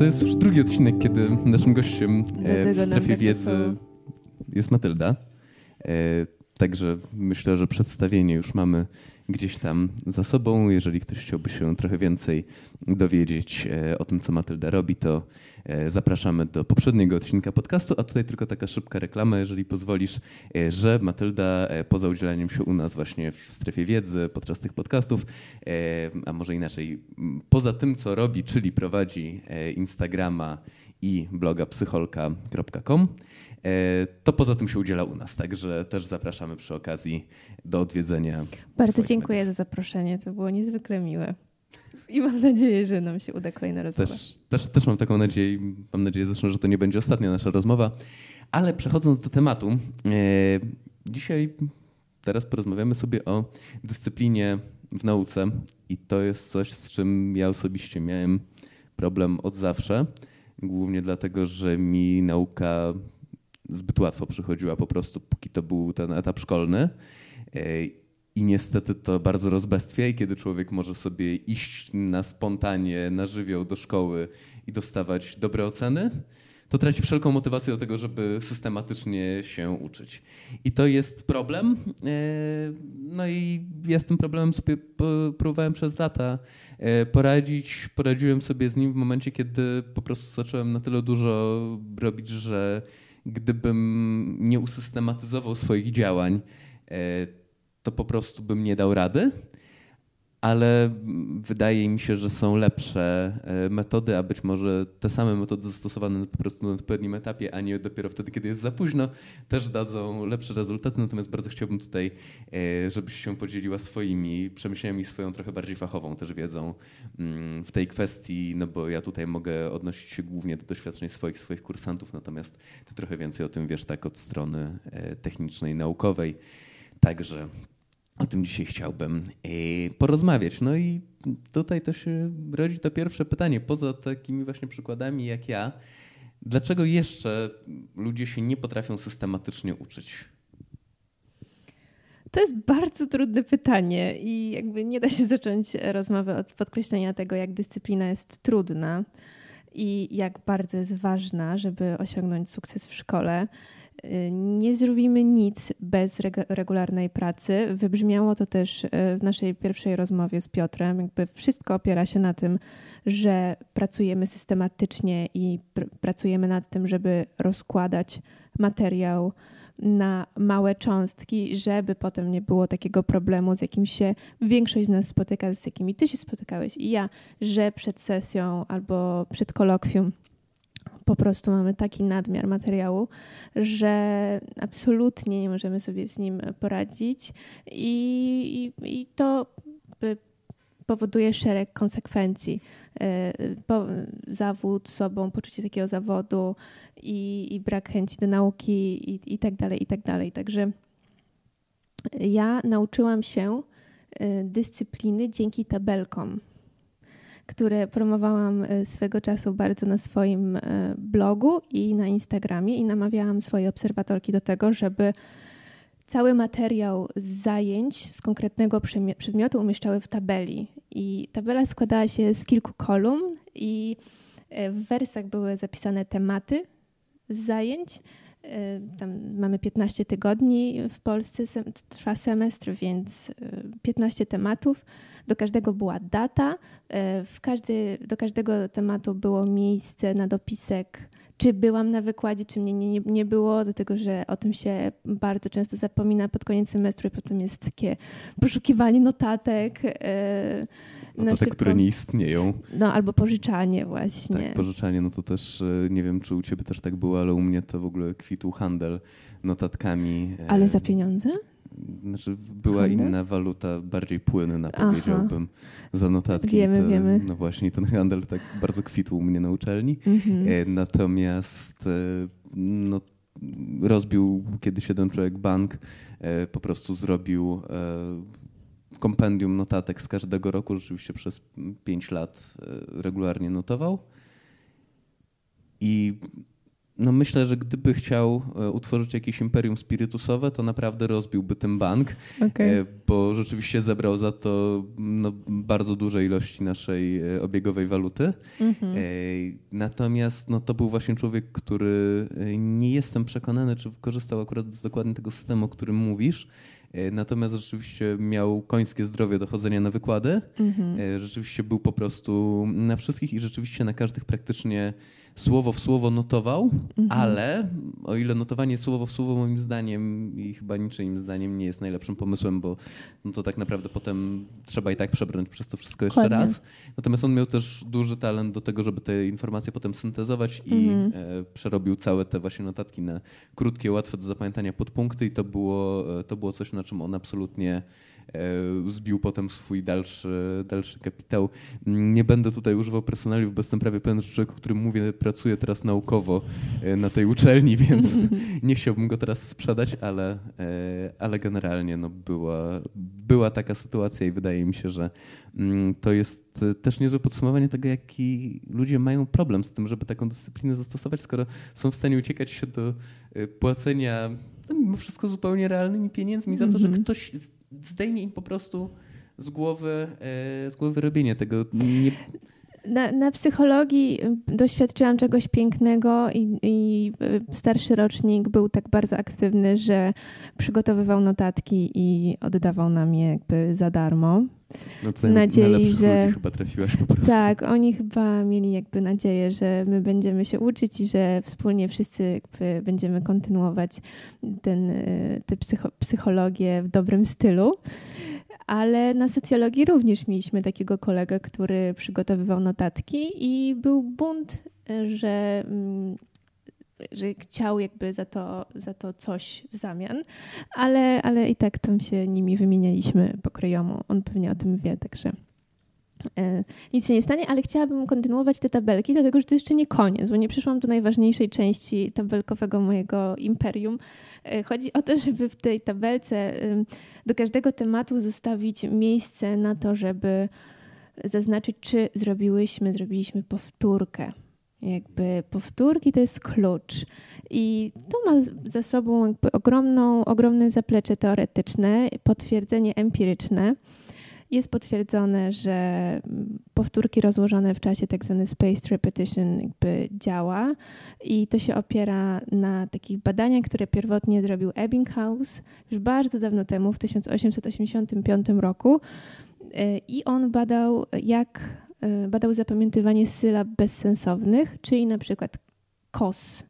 To jest już drugi odcinek, kiedy naszym gościem e, w strefie wiedzy jest Matylda. E, także myślę, że przedstawienie już mamy gdzieś tam za sobą. Jeżeli ktoś chciałby się trochę więcej dowiedzieć e, o tym, co Matylda robi, to e, zapraszamy do poprzedniego odcinka podcastu. A tutaj tylko taka szybka reklama, jeżeli pozwolisz, e, że Matylda poza udzielaniem się u nas właśnie w strefie wiedzy podczas tych podcastów, a może inaczej, poza tym, co robi, czyli prowadzi Instagrama i bloga psycholka.com, to poza tym się udziela u nas, także też zapraszamy przy okazji do odwiedzenia. Bardzo dziękuję mediów. za zaproszenie, to było niezwykle miłe. I mam nadzieję, że nam się uda kolejna rozmowa. Też, też, też mam taką nadzieję, mam nadzieję zresztą, że to nie będzie ostatnia nasza rozmowa. Ale przechodząc do tematu, e, dzisiaj teraz porozmawiamy sobie o dyscyplinie w nauce i to jest coś, z czym ja osobiście miałem problem od zawsze. Głównie dlatego, że mi nauka zbyt łatwo przychodziła po prostu, póki to był ten etap szkolny. E, I niestety to bardzo rozbestwia i kiedy człowiek może sobie iść na spontanie, na żywioł do szkoły i dostawać dobre oceny, to traci wszelką motywację do tego, żeby systematycznie się uczyć. I to jest problem. E, no i ja z tym problemem sobie próbowałem przez lata e, poradzić. Poradziłem sobie z nim w momencie, kiedy po prostu zacząłem na tyle dużo robić, że gdybym nie usystematyzował swoich działań, e, to po prostu bym nie dał rady ale wydaje mi się, że są lepsze e, metody, a być może te same metody zastosowane po prostu na odpowiednim etapie, a nie dopiero wtedy, kiedy jest za późno, też dadzą lepsze rezultaty. Natomiast bardzo chciałbym tutaj, e, żebyś się podzieliła swoimi przemyśleniami, swoją trochę bardziej fachową też wiedzą mm, w tej kwestii, no bo ja tutaj mogę odnosić się głównie do doświadczeń swoich, swoich kursantów, natomiast ty trochę więcej o tym wiesz tak od strony e, technicznej, naukowej. Także o tym dzisiaj chciałbym e, porozmawiać. No i tutaj to się rodzi to pierwsze pytanie. Poza takimi właśnie przykładami jak ja, dlaczego jeszcze ludzie się nie potrafią systematycznie uczyć? To jest bardzo trudne pytanie i jakby nie da się zacząć rozmowy od podkreślenia tego, jak dyscyplina jest trudna i jak bardzo jest ważna, żeby osiągnąć sukces w szkole nie zrobimy nic bez regularnej pracy. Wybrzmiało to też e, w naszej pierwszej rozmowie z Piotrem. Jakby wszystko opiera się na tym, że pracujemy systematycznie i pr pracujemy nad tym, żeby rozkładać materiał na małe cząstki, żeby potem nie było takiego problemu, z jakim się większość z nas spotyka, z jakimi ty się spotykałeś i ja, że przed sesją albo przed kolokwium po prostu mamy taki nadmiar materiału, że absolutnie nie możemy sobie z nim poradzić i, i, i to powoduje szereg konsekwencji. E, zawód sobą, poczucie takiego zawodu i, i brak chęci do nauki i, i tak dalej, i tak dalej. Także ja nauczyłam się e, dyscypliny dzięki tabelkom które promowałam e, swego czasu bardzo na swoim blogu i na Instagramie i namawiałam swoje obserwatorki do tego, żeby cały materiał z zajęć z konkretnego przedmiotu umieszczały w tabeli. I tabela składała się z kilku kolumn i e, w wersach były zapisane tematy z zajęć. Tam mamy 15 tygodni w Polsce, trwa semestr, więc 15 tematów do każdego była data, e, w każdy, do każdego tematu było miejsce na dopisek, czy byłam na wykładzie, czy mnie nie, nie, nie było, dlatego że o tym się bardzo często zapomina pod koniec semestru i potem jest takie poszukiwanie notatek. E, notatek, które nie istnieją. No albo pożyczanie właśnie. Tak, pożyczanie, no to też e, nie wiem, czy u ciebie też tak było, ale u mnie to w ogóle kwitł handel notatkami. Ale za pieniądze? Znaczy była handel? inna waluta, bardziej płynna powiedziałbym Aha. za notatki. Wiemy, to, wiemy. No właśnie, ten handel tak bardzo kwitł u mnie na uczelni. Mhm. E, natomiast e, no, rozbił kiedyś jeden człowiek bank, e, po prostu zrobił kompendium notatek z każdego roku, rzeczywiście przez 5 lat regularnie notował. I no myślę, że gdyby chciał e, utworzyć jakieś imperium spirytusowe, to naprawdę rozbiłby ten bank, okay. bo rzeczywiście zebrał za to no, bardzo duże ilości naszej obiegowej waluty. Mhm. Natomiast no, to był właśnie człowiek, który nie jestem przekonany, czy korzystał akurat z dokładnie tego systemu, o którym mówisz. E, natomiast rzeczywiście miał końskie zdrowie do chodzenia na wykłady. Mhm. E, rzeczywiście był po prostu na wszystkich i rzeczywiście na każdych praktycznie słowo w słowo notował, mhm. ale o ile notowanie słowo w słowo moim zdaniem i chyba niczyim zdaniem nie jest najlepszym pomysłem, bo no to tak naprawdę potem trzeba i tak przebrnąć przez to wszystko jeszcze Dokładnie. raz. Natomiast on miał też duży talent do tego, żeby te informacje potem syntezować i mhm. e, przerobił całe te właśnie notatki na krótkie, łatwe do zapamiętania podpunkty i to było, e, to było coś, na czym on absolutnie zbił potem swój dalszy, dalszy kapitał. Nie będę tutaj używał personaliów, bo jestem prawie pewien, że człowiek, o którym mówię, pracuje teraz naukowo e, na tej uczelni, więc nie chciałbym go teraz sprzedać, ale, e, ale generalnie no była, była taka sytuacja i wydaje mi się, że mm, to jest też niezłe podsumowanie tego, jaki ludzie mają problem z tym, żeby taką dyscyplinę zastosować, skoro są w stanie uciekać się do płacenia no, mimo wszystko zupełnie realnymi pieniędzmi za to, że mhm. ktoś zdejmie im po prostu z głowy, e, z głowy robienie tego. Nie... Na, na, psychologii doświadczyłam czegoś pięknego i, i, e, starszy rocznik był tak bardzo aktywny, że przygotowywał notatki i oddawał nam je jakby za darmo. No to nadziei, że chyba trafiłaś po prostu. Tak, oni chyba mieli jakby nadzieję, że my będziemy się uczyć i że wspólnie wszyscy będziemy kontynuować ten, e, tę psycho, psychologię w dobrym stylu. Ale na socjologii również mieliśmy takiego kolegę, który przygotowywał notatki i był bunt, że mm, że chciał jakby za to, za to coś w zamian, ale, ale i tak tam się nimi wymienialiśmy pokrojomu. On pewnie o tym wie, także e, nic się nie stanie, ale chciałabym kontynuować te tabelki, dlatego że to jeszcze nie koniec, bo nie przyszłam do najważniejszej części tabelkowego mojego imperium. E, chodzi o to, żeby w tej tabelce do każdego tematu zostawić miejsce na to, żeby zaznaczyć, czy zrobiłyśmy, zrobiliśmy powtórkę jakby powtórki to jest klucz. I to ma za sobą jakby ogromną, ogromne zaplecze teoretyczne, potwierdzenie empiryczne. Jest potwierdzone, że powtórki rozłożone w czasie, tak zwany spaced repetition, jakby działa i to się opiera na takich badaniach, które pierwotnie zrobił Ebbinghaus już bardzo dawno temu, w 1885 roku. I on badał, jak Y, badał zapamiętywanie sylab bezsensownych, czyli na przykład kos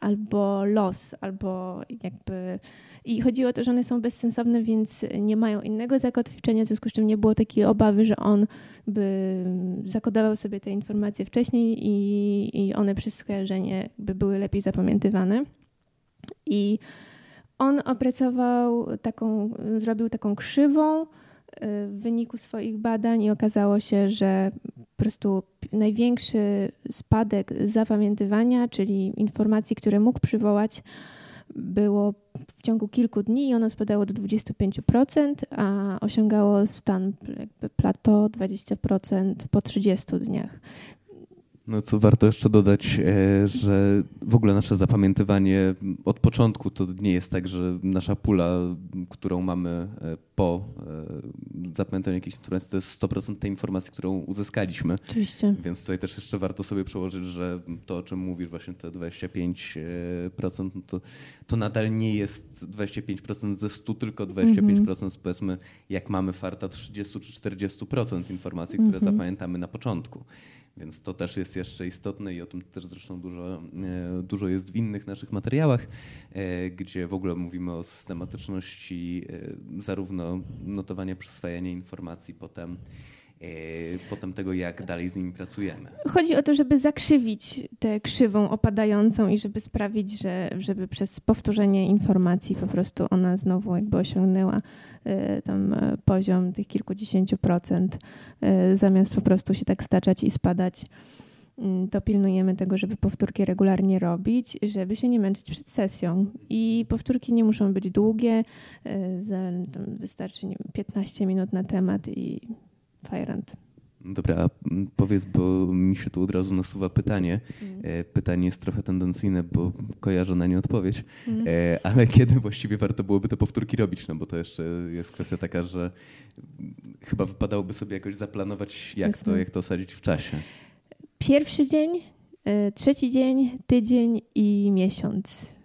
albo los, albo jakby. I chodziło o to, że one są bezsensowne, więc nie mają innego zakotwiczenia, w związku z czym nie było takiej obawy, że on by zakodował sobie te informacje wcześniej i, i one przez skojarzenie by były lepiej zapamiętywane. I on opracował taką, zrobił taką krzywą, w wyniku swoich badań i okazało się, że prostu największy spadek zapamiętywania, czyli informacji, które mógł przywołać, było w ciągu kilku dni i ono spadało do 25%, a osiągało stan jakby plateau 20% po 30 dniach. No co warto jeszcze dodać, e, że w ogóle nasze zapamiętywanie od początku to nie jest tak, że nasza pula, którą mamy e, po e, zapamiętaniu jakiejś informacji, to jest 100% tej informacji, którą uzyskaliśmy. Oczywiście. Więc tutaj też jeszcze warto sobie przełożyć, że to, o czym mówisz, właśnie te 25%, no to, to nadal nie jest 25% ze 100, tylko 25% mhm. powiedzmy, jak mamy farta 30 czy 40% informacji, które mhm. zapamiętamy na początku. Więc to też jest jeszcze istotne i o tym też zresztą dużo, e, dużo jest w innych naszych materiałach, e, gdzie w ogóle mówimy o systematyczności e, zarówno notowania, przyswajania informacji, potem potem tego, jak dalej z nimi pracujemy. Chodzi o to, żeby zakrzywić tę krzywą opadającą i żeby sprawić, że żeby przez powtórzenie informacji po prostu ona znowu jakby osiągnęła Y, tam y, poziom tych kilkudziesięciu procent, zamiast po prostu się tak staczać i spadać mm, to pilnujemy tego, żeby powtórki regularnie robić, żeby się nie męczyć przed sesją. I powtórki nie muszą być długie, wystarczy 15 minut na temat i fajrant. Dobra, powiedz, bo mi się tu od razu nasuwa pytanie. Mm. Pytanie jest trochę tendencyjne, bo kojarzę na nie odpowiedź, mm. ale kiedy właściwie warto byłoby te powtórki robić? No bo to jeszcze jest kwestia taka, że chyba wypadałoby sobie jakoś zaplanować, jak, to, jak to osadzić w czasie. Pierwszy dzień, e, trzeci dzień, tydzień i miesiąc.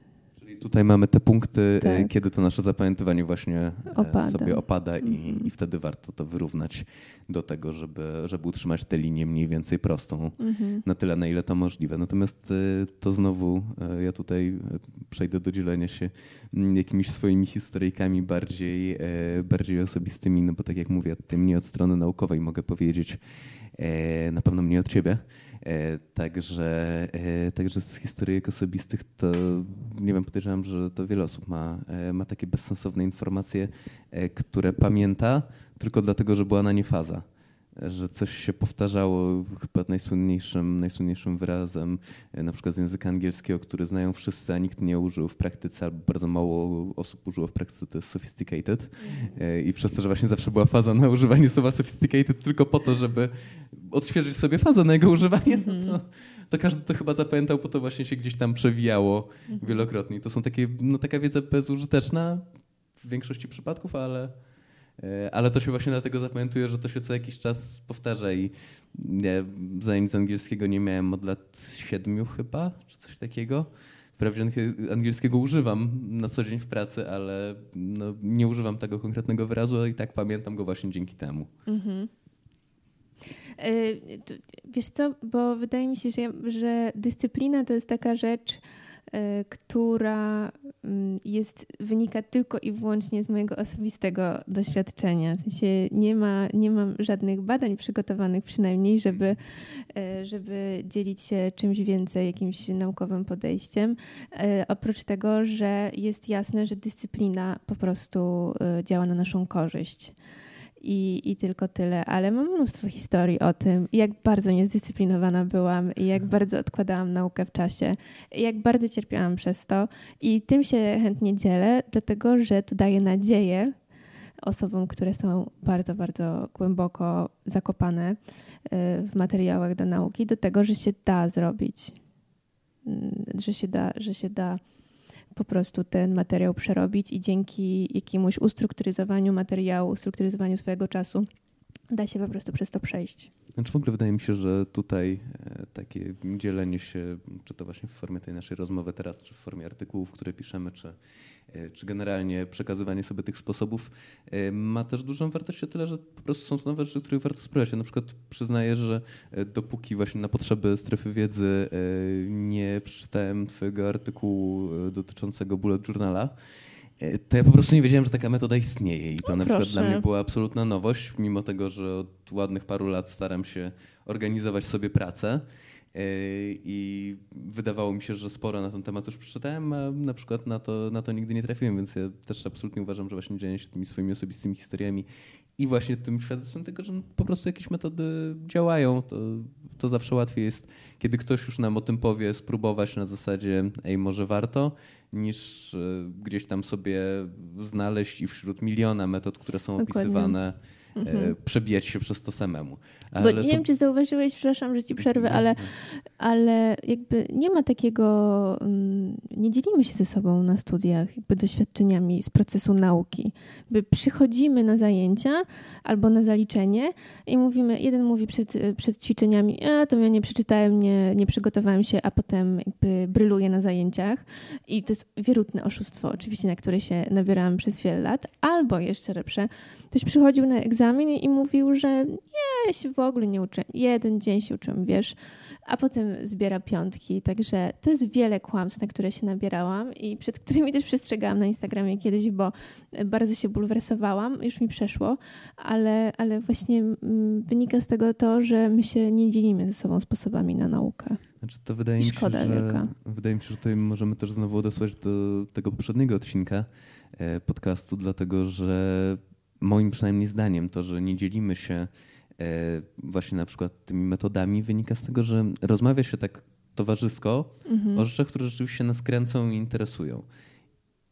Tutaj mamy te punkty, tak. kiedy to nasze zapamiętywanie właśnie opada. sobie opada i, mm. i wtedy warto to wyrównać do tego, żeby, żeby utrzymać tę linię mniej więcej prostą mhm. na tyle, na ile to możliwe. Natomiast e, to znowu e, ja tutaj e, przejdę do dzielenia się mm, jakimiś swoimi historyjkami bardziej, bardziej osobistymi, no bo tak jak mówię, tutaj mnie od strony naukowej mogę powiedzieć, na pewno mnie od ciebie. Także, także z historyjek osobistych to nie wiem, podejrzewam, że to wiele osób ma, ma takie bezsensowne informacje, które pamięta, tylko dlatego, że była na nie faza. Że coś się powtarzało, chyba najsłynniejszym, najsłynniejszym wyrazem, e, na przykład z języka angielskiego, który znają wszyscy, a nikt nie użył w praktyce, albo bardzo mało osób użyło w praktyce, to jest sophisticated. E, I przez to, że właśnie zawsze była faza na używanie słowa sophisticated tylko po to, żeby odświeżyć sobie fazę na jego używanie, no to, mhm. to każdy to chyba zapamiętał, po to właśnie się gdzieś tam przewijało mhm. wielokrotnie. I to są takie, no, taka wiedza bezużyteczna w większości przypadków, ale ale to się właśnie dlatego zapamiętuje, że to się co jakiś czas powtarza i ja zajęć z angielskiego nie miałem od lat siedmiu chyba, czy coś takiego. Wprawdzie angielskiego używam na co dzień w pracy, ale no, nie używam tego konkretnego wyrazu, ale i tak pamiętam go właśnie dzięki temu. Mhm. E, wiesz co, bo wydaje mi się, że, że dyscyplina to jest taka rzecz, E, która mm, jest, wynika tylko i wyłącznie z mojego osobistego doświadczenia. W sensie nie, ma, nie mam żadnych badań przygotowanych przynajmniej, żeby, e, żeby dzielić się czymś więcej, jakimś naukowym podejściem. E, oprócz tego, że jest jasne, że dyscyplina po prostu działa na naszą korzyść i, i tylko tyle, ale mam mnóstwo historii o tym, jak bardzo niezdyscyplinowana byłam i jak bardzo odkładałam naukę w czasie, i jak bardzo cierpiałam przez to. I tym się chętnie dzielę, dlatego że to daje nadzieję osobom, które są bardzo, bardzo głęboko zakopane y, w materiałach do nauki, do tego, że się da zrobić, mm, że się da, że się da po prostu ten materiał przerobić i dzięki jakiemuś ustrukturyzowaniu materiału, ustrukturyzowaniu swojego czasu da się po prostu przez to przejść. Znaczy w ogóle wydaje mi się, że tutaj e, takie dzielenie się, czy to właśnie w formie tej naszej rozmowy teraz, czy w formie artykułów, które piszemy, czy E, czy generalnie przekazywanie sobie tych sposobów e, ma też dużą wartość o tyle, że po prostu są to nowe rzeczy, których warto spróbować. Ja na przykład przyznaję, że dopóki właśnie na potrzeby strefy wiedzy nie przeczytałem twojego artykułu dotyczącego bullet journala, to ja po prostu nie wiedziałem, że taka metoda istnieje i to na przykład dla mnie była absolutna nowość, mimo tego, że od ładnych paru lat staram się organizować sobie pracę. I wydawało mi się, że sporo na ten temat już przeczytałem, a na przykład na to, na to nigdy nie trafiłem, więc ja też absolutnie uważam, że właśnie dzielenie się tymi swoimi osobistymi historiami i właśnie tym świadectwem tego, że po prostu jakieś metody działają, to, to zawsze łatwiej jest, kiedy ktoś już nam o tym powie, spróbować na zasadzie, ej, może warto, niż e, gdzieś tam sobie znaleźć i wśród miliona metod, które są Dokładnie. opisywane mhm. E, przebijać się przez to samemu. Ale Bo nie to... wiem, czy zauważyłeś, przepraszam, że ci przerwę, ale, ale jakby nie ma takiego, mm, nie dzielimy się ze sobą na studiach jakby doświadczeniami z procesu nauki. By przychodzimy na zajęcia albo na zaliczenie i mówimy, jeden mówi przed, przed ćwiczeniami, a to ja nie przeczytałem, nie, nie przygotowałem się, a potem jakby bryluje na zajęciach i to jest wierutne oszustwo, oczywiście, na które się nabierałam przez wiele lat, albo jeszcze lepsze, ktoś przychodził na egzamin i mówił, że nie, się w ogóle nie uczę. Jeden dzień się uczyłem, wiesz, a potem zbiera piątki. Także to jest wiele kłamstw, na które się nabierałam i przed którymi też przestrzegałam na Instagramie kiedyś, bo bardzo się bulwersowałam, już mi przeszło, ale, ale właśnie mm, wynika z tego to, że my się nie dzielimy ze sobą sposobami na naukę. Znaczy to wydaje mi, się, że, wydaje mi się, że tutaj możemy też znowu odesłać do tego poprzedniego odcinka e, podcastu, dlatego że moim przynajmniej zdaniem to, że nie dzielimy się E, właśnie na przykład tymi metodami wynika z tego, że rozmawia się tak towarzysko mhm. o rzeczach, które rzeczywiście nas kręcą i interesują.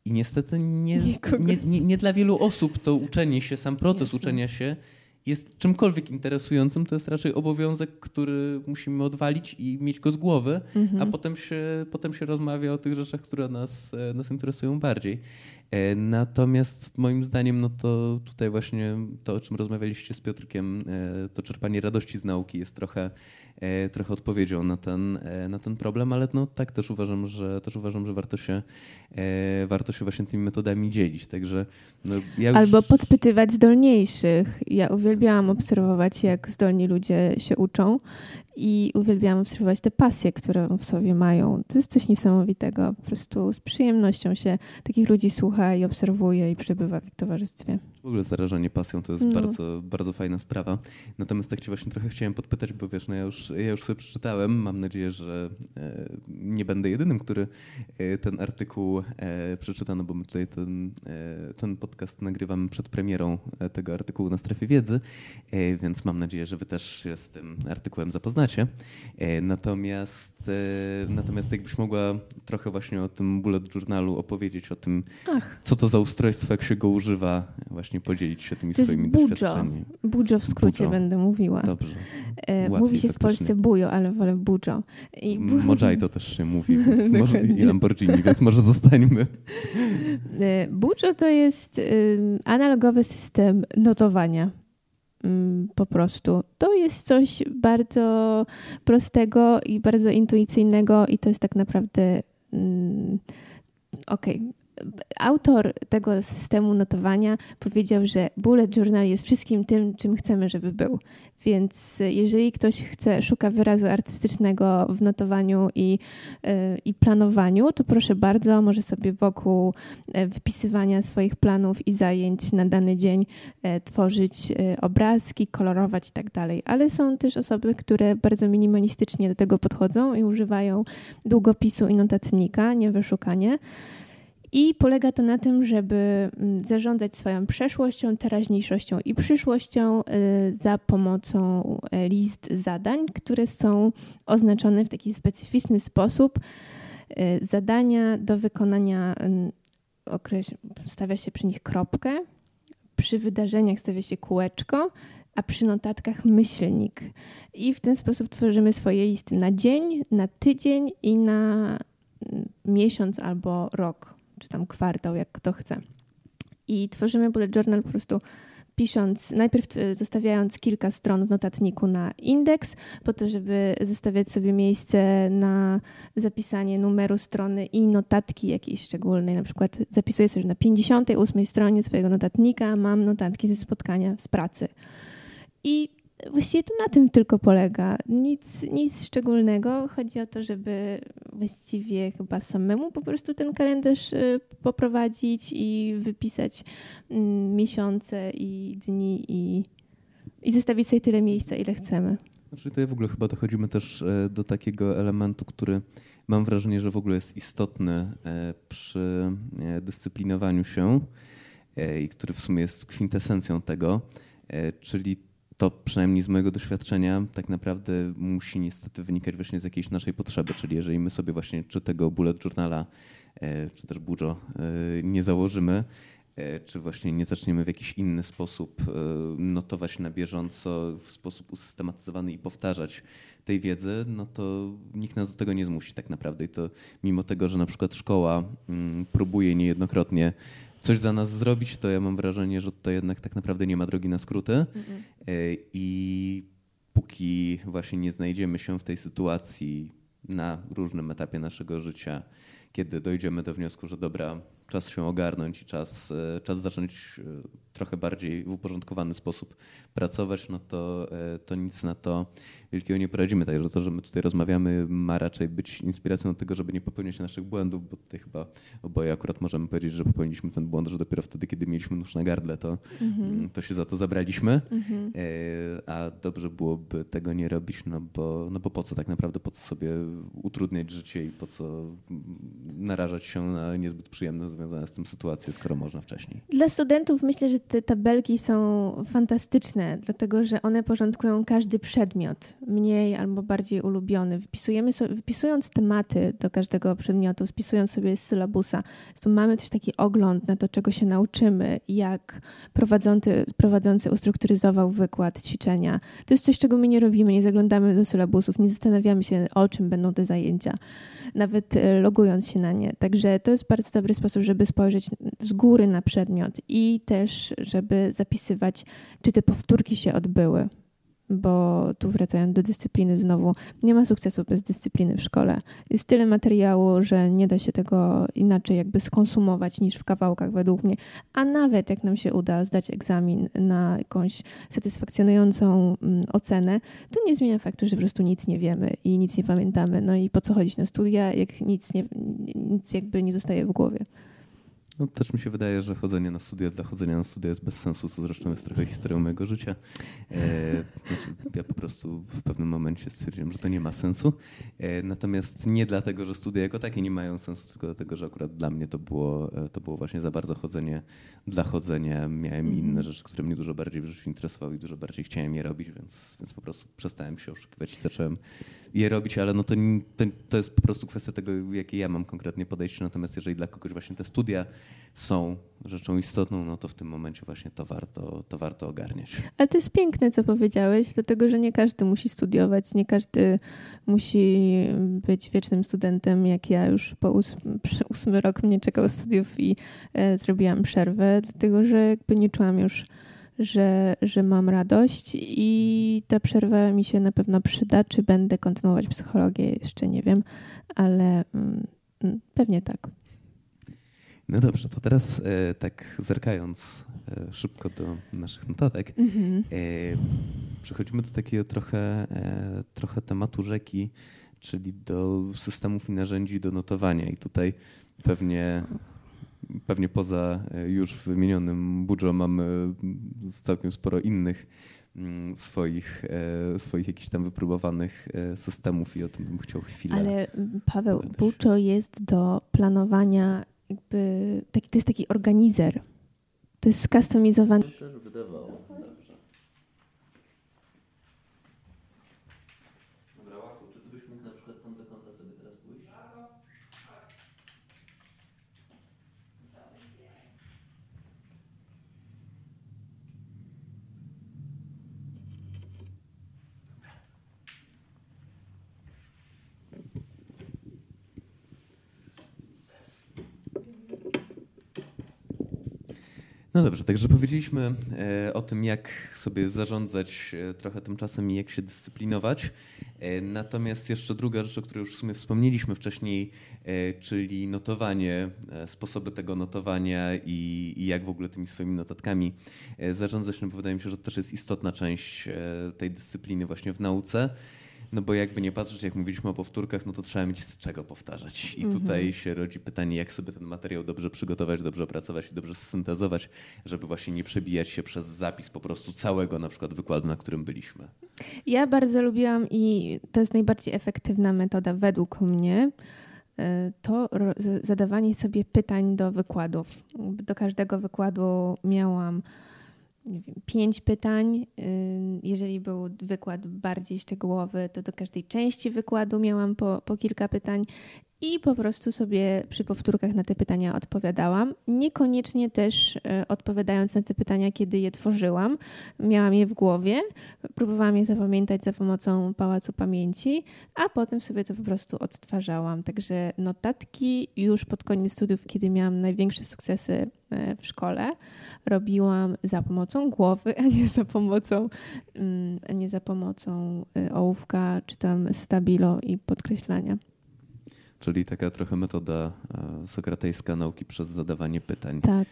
I niestety nie, nie, nie, nie, dla wielu osób to uczenie się, sam proces Jasne. uczenia się jest czymkolwiek interesującym, to jest raczej obowiązek, który musimy odwalić i mieć go z głowy, mhm. a potem się, potem się rozmawia o tych rzeczach, które nas, e, nas interesują bardziej. E, natomiast moim zdaniem, no to tutaj właśnie to, o czym rozmawialiście z Piotrkiem, e, to czerpanie radości z nauki jest trochę trochę odpowiedzią na ten, e, na ten problem, ale no tak też uważam, że też uważam, że warto się, e, warto się właśnie tymi metodami dzielić. Także no ja już... Albo podpytywać zdolniejszych. Ja uwielbiałam obserwować, jak zdolni ludzie się uczą i uwielbiałam obserwować te pasje, które w sobie mają. To jest coś niesamowitego. Po prostu z przyjemnością się takich ludzi słucha i obserwuje i przebywa w ich towarzystwie. Ogóle zarażanie pasją to jest no. bardzo, bardzo fajna sprawa. Natomiast tak cię właśnie trochę chciałem podpytać, bo wiesz, no ja już, ja już sobie przeczytałem. Mam nadzieję, że e, nie będę jedynym, który e, ten artykuł e, przeczyta, no bo my tutaj ten, e, ten podcast nagrywamy przed premierą e, tego artykułu na Strefie Wiedzy, e, więc mam nadzieję, że wy też się z tym artykułem zapoznacie. Natomiast, natomiast jakbyś mogła trochę właśnie o tym bullet journalu opowiedzieć, o tym, Ach. co to za ustrojstwo, jak się go używa, właśnie właśnie podzielić się tymi to swoimi jest doświadczeniami. Bujo w skrócie będę mówiła. Dobrze. E, mówi się w Polsce bujo, ale wolę bujo. I bu... to też się mówi, więc może, i Lamborghini, więc może zostańmy. E, bujo to jest analogowy system notowania mm, po prostu. To jest coś bardzo prostego i bardzo intuicyjnego i to jest tak naprawdę mm, okej, okay autor tego systemu notowania powiedział, że bullet journal jest wszystkim tym, czym chcemy, żeby był. Więc jeżeli ktoś chce, szuka wyrazu artystycznego w notowaniu i, e, i planowaniu, to proszę bardzo, może sobie wokół e, wypisywania swoich planów i zajęć na dany dzień tworzyć obrazki, kolorować i tak dalej. Ale są też osoby, które bardzo minimalistycznie do tego podchodzą i używają długopisu i notatnika, nie wyszukanie. I polega to na tym, żeby mm, zarządzać swoją przeszłością, teraźniejszością i przyszłością y, za pomocą y, list zadań, które są oznaczone w taki specyficzny sposób. Y, zadania do wykonania mm, stawia się przy nich kropkę, przy wydarzeniach stawia się kółeczko, a przy notatkach myślnik. I w ten sposób tworzymy swoje listy na dzień, na tydzień i na mm, miesiąc albo rok czy tam kwartał, jak kto chce. I tworzymy bullet journal po prostu pisząc, najpierw e, zostawiając kilka stron w notatniku na indeks, po to, żeby zostawiać sobie miejsce na zapisanie numeru strony i notatki jakiejś szczególnej. Na przykład zapisuję sobie na 58 stronie swojego notatnika, mam notatki ze spotkania z pracy. I właściwie to na tym tylko polega. Nic, nic szczególnego. Chodzi o to, żeby właściwie chyba samemu po prostu ten kalendarz y, poprowadzić i wypisać mm, miesiące i dni i, i zostawić sobie tyle miejsca, ile chcemy. Znaczy tutaj w ogóle chyba dochodzimy też e, do takiego elementu, który mam wrażenie, że w ogóle jest istotny e, przy e, dyscyplinowaniu się i który w sumie jest kwintesencją tego, czyli to przynajmniej z mojego doświadczenia tak naprawdę musi niestety wynikać właśnie z jakiejś naszej potrzeby. Czyli jeżeli my sobie właśnie czy tego bullet journala, e, czy też bujo e, nie założymy, e, czy właśnie nie zaczniemy w jakiś inny sposób notować na bieżąco, w sposób usystematyzowany i powtarzać tej wiedzy, no to nikt nas do tego nie zmusi tak naprawdę. I to mimo tego, że na przykład szkoła mm, próbuje niejednokrotnie coś za nas zrobić, to ja mam wrażenie, że to jednak tak naprawdę nie ma drogi na skróty. Mm -mm. I póki właśnie nie znajdziemy się w tej sytuacji na różnym etapie naszego życia, kiedy dojdziemy do wniosku, że dobra, czas się ogarnąć i czas, e, czas zacząć e, trochę bardziej w uporządkowany sposób pracować, no to, e, to nic na to wielkiego nie poradzimy. Także to, że my tutaj rozmawiamy, ma raczej być inspiracją do tego, żeby nie popełniać naszych błędów, bo tutaj chyba oboje akurat możemy powiedzieć, że popełniliśmy ten błąd, że dopiero wtedy, kiedy mieliśmy nóż na gardle, to, mhm. to się za to zabraliśmy. Mhm. A dobrze byłoby tego nie robić, no bo, no bo po co tak naprawdę, po co sobie utrudniać życie i po co narażać się na niezbyt przyjemne związane z tym sytuacje, skoro można wcześniej. Dla studentów myślę, że te tabelki są fantastyczne, dlatego że one porządkują każdy przedmiot. mniej albo bardziej ulubiony. Wpisujemy sobie, wpisując tematy do każdego przedmiotu, spisując sobie z sylabusa, to mamy też taki ogląd na to, czego się nauczymy, jak prowadzący, prowadzący ustrukturyzował wykład, ćwiczenia. To jest coś, czego my nie robimy, nie zaglądamy do sylabusów, nie zastanawiamy się, o czym będą te zajęcia, nawet e, logując się na nie. Także to jest bardzo dobry sposób, żeby spojrzeć z góry na przedmiot i też, żeby zapisywać, czy te powtórki się odbyły bo tu wracając do dyscypliny znowu, nie ma sukcesu bez dyscypliny w szkole. Jest tyle materiału, że nie da się tego inaczej jakby skonsumować niż w kawałkach według mnie. A nawet jak nam się uda zdać egzamin na jakąś satysfakcjonującą mm, ocenę, to nie zmienia faktu, że po prostu nic nie wiemy i nic nie pamiętamy. No i po co chodzić na studia, jak nic, nie, nic jakby nie zostaje w głowie. No, też mi się wydaje, że chodzenie na studia dla chodzenia na studia jest bez sensu, co zresztą jest trochę historią mojego życia. E, znaczy, ja po prostu w pewnym momencie stwierdziłem, że to nie ma sensu. E, natomiast nie dlatego, że studia jako takie nie mają sensu, tylko dlatego, że akurat dla mnie to było, e, to było właśnie za bardzo chodzenie dla chodzenia. Miałem mm. inne rzeczy, które mnie dużo bardziej w życiu interesowały i dużo bardziej chciałem je robić, więc, więc po prostu przestałem się oszukiwać i zacząłem je robić, ale no to, to, to jest po prostu kwestia tego, jakie ja mam konkretnie podejście. Natomiast jeżeli dla kogoś właśnie te studia są rzeczą istotną, no to w tym momencie właśnie to warto, to warto ogarniać. Ale to jest piękne, co powiedziałeś, dlatego że nie każdy musi studiować, nie każdy musi być wiecznym studentem, jak ja już po ósmy, ósmy rok mnie czekał studiów i e, zrobiłam przerwę, dlatego że jakby nie czułam już że, że mam radość i ta przerwa mi się na pewno przyda. Czy będę kontynuować psychologię, jeszcze nie wiem, ale mm, pewnie tak. No dobrze, to teraz e, tak zerkając e, szybko do naszych notatek, mhm. e, przechodzimy do takiego trochę, trochę tematu rzeki, czyli do systemów i narzędzi do notowania. I tutaj pewnie pewnie poza e, już wymienionym Budżo mamy całkiem sporo innych mm, swoich, e, swoich jakichś tam wypróbowanych e, systemów i o tym bym chciał chwilę. Ale Paweł, Budżo jest do planowania jakby, taki, to jest taki organizer. To jest skustomizowany. Wydawało. No dobrze, także powiedzieliśmy e, o tym, jak sobie zarządzać e, trochę tym czasem i jak się dyscyplinować. E, natomiast jeszcze druga rzecz, o której już w sumie wspomnieliśmy wcześniej, czyli notowanie, sposoby tego notowania i, i jak w ogóle tymi swoimi notatkami zarządzać, no bo wydaje mi się, że to też jest istotna część tej dyscypliny właśnie w nauce. No bo jakby nie patrzeć, jak mówiliśmy o powtórkach, no to trzeba mieć z czego powtarzać. I mhm. tutaj się rodzi pytanie, jak sobie ten materiał dobrze przygotować, dobrze opracować i dobrze syntezować, żeby właśnie nie przebijać się przez zapis po prostu całego na przykład wykładu, na którym byliśmy. Ja bardzo lubiłam i to jest najbardziej efektywna metoda według mnie e, to zadawanie sobie pytań do wykładów. Do każdego wykładu miałam pięć pytań. Jeżeli był wykład bardziej szczegółowy, to do każdej części wykładu miałam po, po kilka pytań i po prostu sobie przy powtórkach na te pytania odpowiadałam. Niekoniecznie też e, odpowiadając na te pytania, kiedy je tworzyłam, miałam je w głowie, próbowałam je zapamiętać za pomocą pałacu pamięci, a potem sobie to po prostu odtwarzałam. Także notatki już pod koniec studiów, kiedy miałam największe sukcesy e, w szkole, robiłam za pomocą głowy, a nie za pomocą, mm, a nie za pomocą e, ołówka czy tam stabilo i podkreślania czyli taka trochę metoda e, sokratejska nauki przez zadawanie pytań. Tak.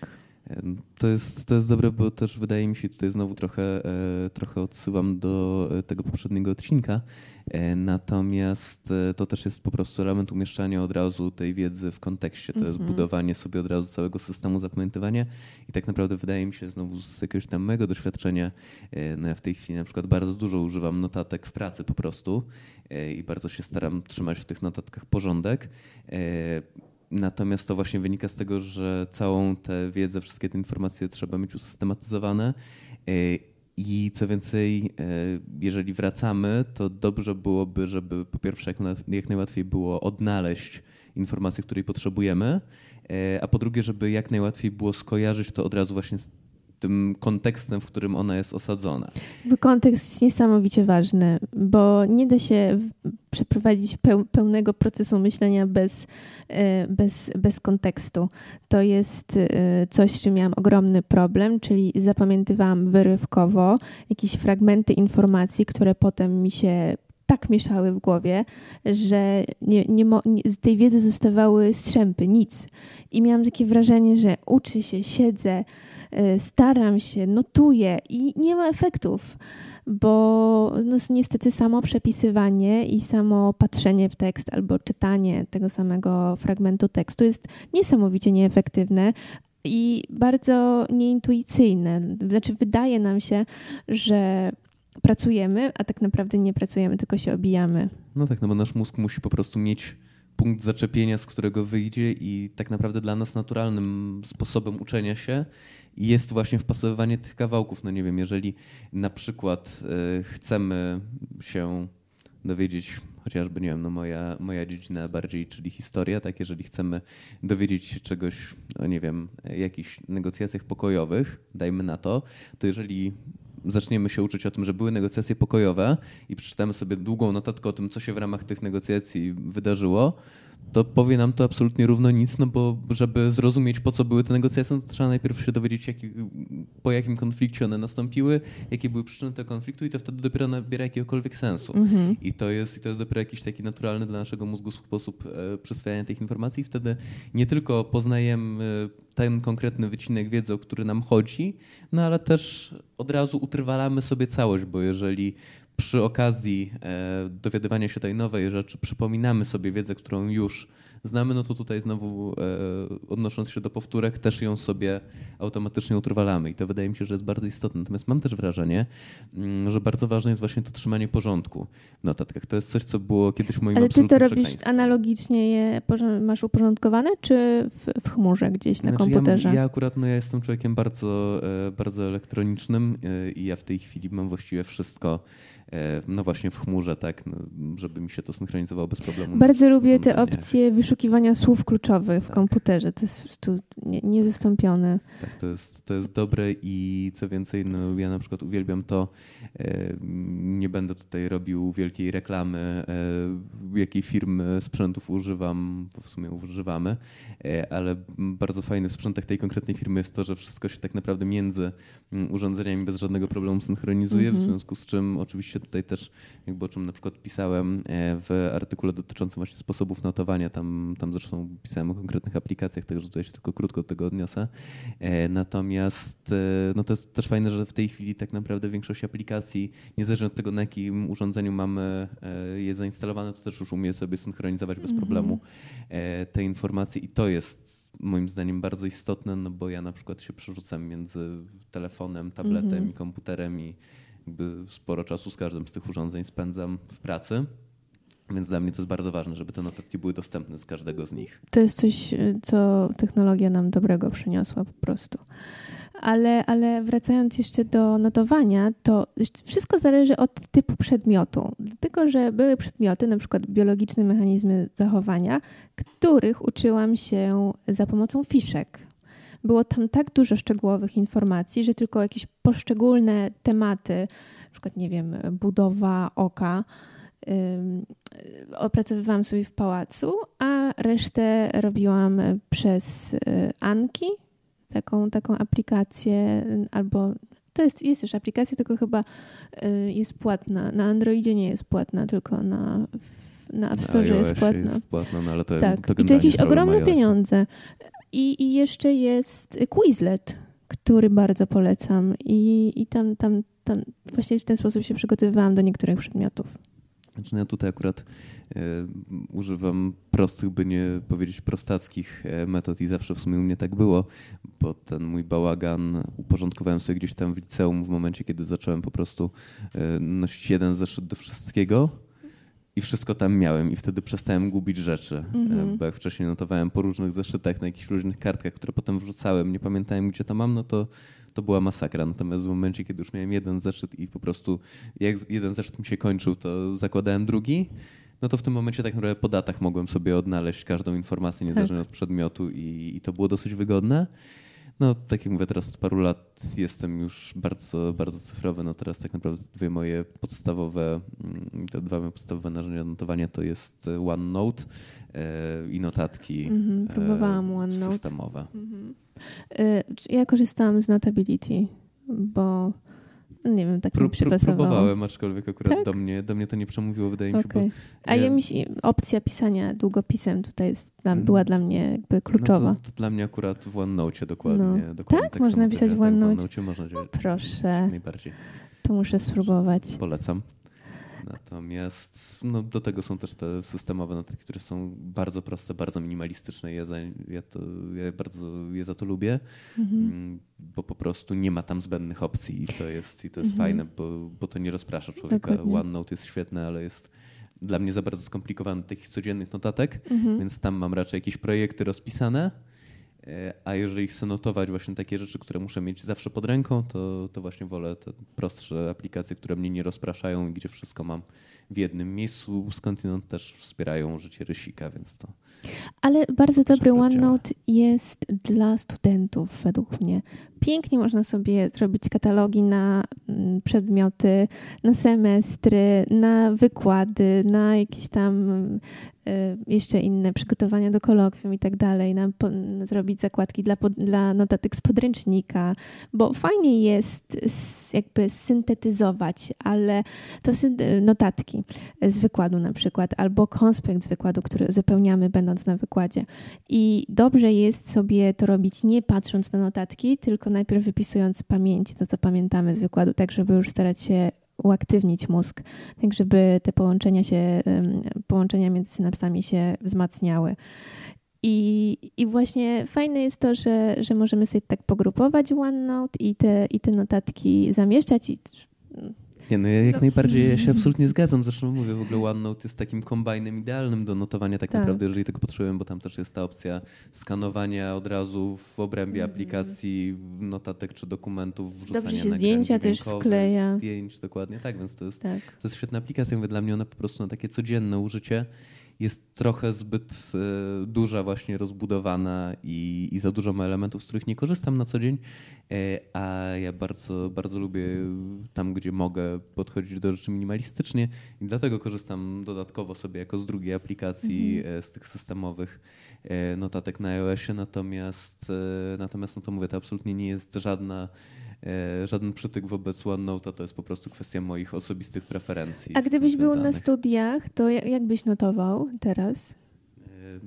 E, to jest, to jest dobre, bo też wydaje mi się, tutaj znowu trochę, e, trochę odsyłam do tego poprzedniego odcinka, natomiast to też jest po prostu element umieszczania od razu tej wiedzy w kontekście. To jest mhm. budowanie sobie od razu całego systemu zapamiętywania i tak naprawdę wydaje mi się znowu z jakiegoś tam mojego doświadczenia, no ja w tej chwili na przykład bardzo dużo używam notatek w pracy po prostu i bardzo się staram trzymać w tych notatkach porządek. E, natomiast to właśnie wynika z tego, że całą tę wiedzę, wszystkie te informacje trzeba mieć usystematyzowane. E, I co więcej, jeżeli wracamy, to dobrze byłoby, żeby po pierwsze jak najłatwiej było odnaleźć informację, której potrzebujemy, a po drugie, żeby jak najłatwiej było skojarzyć to od razu właśnie z tym kontekstem, w którym ona jest osadzona. Kontekst jest niesamowicie ważny, bo nie da się przeprowadzić pełnego procesu myślenia bez, e, bez, bez kontekstu. To jest e, coś, z czym miałam ogromny problem, czyli zapamiętywałam wyrywkowo jakieś fragmenty informacji, które potem mi się tak mieszały w głowie, że nie, nie, nie, z tej wiedzy zostawały strzępy, nic. I miałam takie wrażenie, że uczy się, siedzę, Y, staram się, notuję i nie ma efektów, bo no, niestety samo przepisywanie i samo patrzenie w tekst albo czytanie tego samego fragmentu tekstu jest niesamowicie nieefektywne, i bardzo nieintuicyjne. Znaczy, wydaje nam się, że pracujemy, a tak naprawdę nie pracujemy, tylko się obijamy. No tak, no bo nasz mózg musi po prostu mieć punkt zaczepienia, z którego wyjdzie, i tak naprawdę dla nas naturalnym sposobem uczenia się jest właśnie wpasowywanie tych kawałków. No nie wiem, jeżeli na przykład y, chcemy się dowiedzieć chociażby, nie wiem, no moja, moja dziedzina bardziej, czyli historia, tak, jeżeli chcemy dowiedzieć się czegoś, o nie wiem, jakichś negocjacjach pokojowych, dajmy na to, to jeżeli zaczniemy się uczyć o tym, że były negocjacje pokojowe i przeczytamy sobie długą notatkę o tym, co się w ramach tych negocjacji wydarzyło, to powie nam to absolutnie równo nic, no bo żeby zrozumieć, po co były te negocjacje, no to trzeba najpierw się dowiedzieć, po jakim konflikcie one nastąpiły, jakie były przyczyny tego konfliktu i to wtedy dopiero nabiera jakiegokolwiek sensu. Mhm. I, to jest, I to jest dopiero jakiś taki naturalny dla naszego mózgu sposób e, przyswajania tych informacji. Wtedy nie tylko poznajemy ten konkretny wycinek wiedzy, o który nam chodzi, no ale też od razu utrwalamy sobie całość, bo jeżeli przy okazji e, dowiadywania się tej nowej rzeczy przypominamy sobie wiedzę, którą już znamy, no to tutaj znowu e, odnosząc się do powtórek, też ją sobie automatycznie utrwalamy i to wydaje mi się, że jest bardzo istotne. Natomiast mam też wrażenie, mm, że bardzo ważne jest właśnie to trzymanie porządku w notatkach. To jest coś, co było kiedyś moim Ale ty to robisz analogicznie, je masz uporządkowane, czy w, w chmurze gdzieś na znaczy, komputerze? Ja, ja akurat no, ja jestem człowiekiem bardzo, e, bardzo elektronicznym i ja w tej chwili mam właściwie wszystko E, no właśnie w chmurze, tak, no, żeby mi się to synchronizowało bez problemu. Bardzo lubię te opcje wyszukiwania słów kluczowych w tak. komputerze. To jest po prostu niezastąpione. Tak, to jest, to jest dobre i co więcej, no ja na przykład uwielbiam to, e, nie będę tutaj robił wielkiej reklamy, e, jakiej firmy sprzętów używam, bo w sumie używamy, ale bardzo fajny w sprzętach tej konkretnej firmy jest to, że wszystko się tak naprawdę między mm, urządzeniami bez żadnego problemu synchronizuje, w mhm. związku z czym oczywiście tutaj też, jakby o czym na przykład pisałem e, w artykule dotyczącym właśnie sposobów notowania, tam, tam zresztą pisałem o konkretnych aplikacjach, także tutaj się tylko krótko do tego odniosę. E, natomiast e, no to jest też fajne, że w tej chwili tak naprawdę większość aplikacji, niezależnie od tego na jakim urządzeniu mamy je zainstalowane, to też już umie sobie synchronizować bez mhm. problemu te informacje i to jest moim zdaniem bardzo istotne, no bo ja na przykład się przerzucam między telefonem, tabletem mm -hmm. i komputerem i jakby sporo czasu z każdym z tych urządzeń spędzam w pracy. Więc dla mnie to jest bardzo ważne, żeby te notatki były dostępne z każdego z nich. To jest coś, co technologia nam dobrego przyniosła po prostu. Ale, ale wracając jeszcze do notowania, to wszystko zależy od typu przedmiotu. Dlatego, że były przedmioty, na przykład biologiczne mechanizmy zachowania, których uczyłam się za pomocą fiszek. Było tam tak dużo szczegółowych informacji, że tylko jakieś poszczególne tematy, na przykład, nie wiem, budowa oka, opracowywałam sobie w pałacu, a resztę robiłam przez y, Anki, taką, taką aplikację, albo to jest, jest też aplikacja, tylko chyba y, jest płatna. Na Androidzie nie jest płatna, tylko na, na App Store jest płatna. Jest płatna no ale to, tak. to I to jakieś ogromne pieniądze. I, I jeszcze jest Quizlet, który bardzo polecam. I, i tam, tam, tam właśnie w ten sposób się przygotowywałam do niektórych przedmiotów. Znaczy no ja tutaj akurat e, używam prostych, by nie powiedzieć prostackich e, metod i zawsze w sumie u mnie tak było, bo ten mój bałagan uporządkowałem sobie gdzieś tam w liceum w momencie, kiedy zacząłem po prostu e, nosić jeden zeszyt do wszystkiego i wszystko tam miałem i wtedy przestałem gubić rzeczy, Mhm. bo jak wcześniej notowałem po różnych zeszytach, na jakichś różnych kartkach, które potem wrzucałem, nie pamiętałem gdzie to mam, no to, to była masakra. Natomiast w momencie, kiedy już miałem jeden zeszyt i po prostu jak jeden zeszyt mi się kończył, to zakładałem drugi, no to w tym momencie tak naprawdę po datach mogłem sobie odnaleźć każdą informację niezależnie od przedmiotu i, i to było dosyć wygodne. No, tak jak mówię, teraz od paru lat jestem już bardzo, bardzo cyfrowy. No teraz tak naprawdę dwie moje podstawowe, mm, te dwa moje podstawowe narzędzia notowania to jest OneNote e, i notatki Mhm, próbowałam e, OneNote. systemowe. Czy Ja korzystałam z Notability, bo nie wiem, tak mi Pró- pró- przypasowało. próbowałem, aczkolwiek akurat Tak? do, mnie, do mnie to nie przemówiło, wydaje mi się, bo A ja- mi się, opcja pisania długopisem tutaj jest, dla, Mm. była dla mnie jakby kluczowa. No to, to dla mnie akurat w OneNote dokładnie. No. dokładnie Tak? Można samo pisać w Tak, OneNote? OneNote można działać. proszę. Najbardziej. To muszę spróbować. Polecam. Natomiast no, do tego są też te systemowe notatki, które są bardzo proste, bardzo minimalistyczne. Ja, za, ja, to, ja bardzo je za to lubię, Mhm. mm, bo po prostu nie ma tam zbędnych opcji i to jest, i to jest Mhm. fajne, bo, bo to nie rozprasza człowieka. Dokładnie. OneNote jest świetne, ale jest dla mnie za bardzo skomplikowany takich codziennych notatek, Mhm. więc tam mam raczej jakieś projekty rozpisane. E, A jeżeli chcę notować właśnie takie rzeczy, które muszę mieć zawsze pod ręką, to, to właśnie wolę te prostsze aplikacje, które mnie nie rozpraszają i gdzie wszystko mam w jednym miejscu. Skądinąd też wspierają życie rysika, więc to Ale bardzo dobry OneNote jest dla studentów według mnie. Pięknie można sobie zrobić katalogi na mm, przedmioty, na semestry, na wykłady, na jakieś tam jeszcze inne przygotowania do kolokwium i tak dalej, na po, zrobić zakładki dla, dla notatek z podręcznika, bo fajnie jest jakby syntetyzować, ale to syn- notatki z wykładu na przykład, albo konspekt z wykładu, który uzupełniamy będąc na wykładzie. I dobrze jest sobie to robić nie patrząc na notatki, tylko najpierw wypisując z pamięci to, co pamiętamy z wykładu, tak żeby już starać się uaktywnić mózg, tak żeby te połączenia się, połączenia między synapsami się wzmacniały. I, I właśnie fajne jest to, że, że możemy sobie tak pogrupować OneNote i te, i te notatki zamieszczać i Nie, no ja jak najbardziej ja się absolutnie zgadzam. Zresztą mówię, w ogóle OneNote jest takim kombajnem idealnym do notowania tak, Tak. naprawdę, jeżeli tego potrzebujemy, bo tam też jest ta opcja skanowania od razu w obrębie Mhm. aplikacji notatek czy dokumentów, wrzucania Dobrze się zdjęcia też wkleja. Zdjęć, dokładnie tak, więc to jest, tak. to jest świetna aplikacja. Mówię, dla mnie ona po prostu na takie codzienne użycie jest trochę zbyt e, duża, właśnie rozbudowana i, i za dużo ma elementów, z których nie korzystam na co dzień, e, a ja bardzo, bardzo lubię tam, gdzie mogę podchodzić do rzeczy minimalistycznie i dlatego korzystam dodatkowo sobie jako z drugiej aplikacji e, z tych systemowych notatek na iOSie, natomiast, natomiast no to mówię, to absolutnie nie jest żadna żaden przytyk wobec OneNote'a, to jest po prostu kwestia moich osobistych preferencji. A gdybyś był na studiach, to ja- jak byś notował teraz? E,